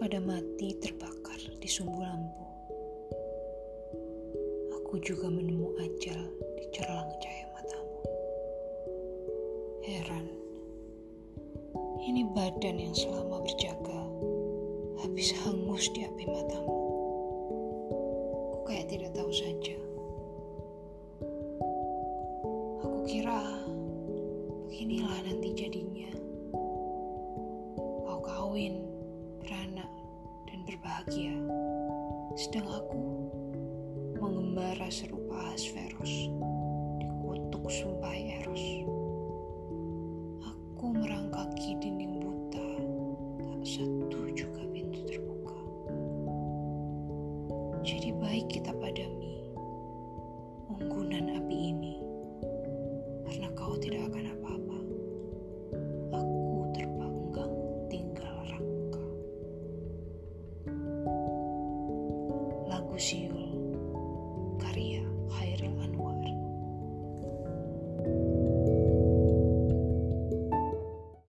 pada mati terbakar di sumbu lampu. Aku juga menemu ajal di cerlang cahaya matamu. Heran, ini badan yang selama berjaga habis hangus di api matamu. Aku kayak tidak tahu saja. Aku kira beginilah nanti jadinya. Kau kawin, beranak, dan berbahagia. Sedang aku mengembara serupa Asferos dikutuk sumpah Eros. Aku merangkaki dinding buta, tak satu juga pintu terbuka. Jadi baik kita padami unggunan api ini, karena kau tidak akan apa-apa. knows you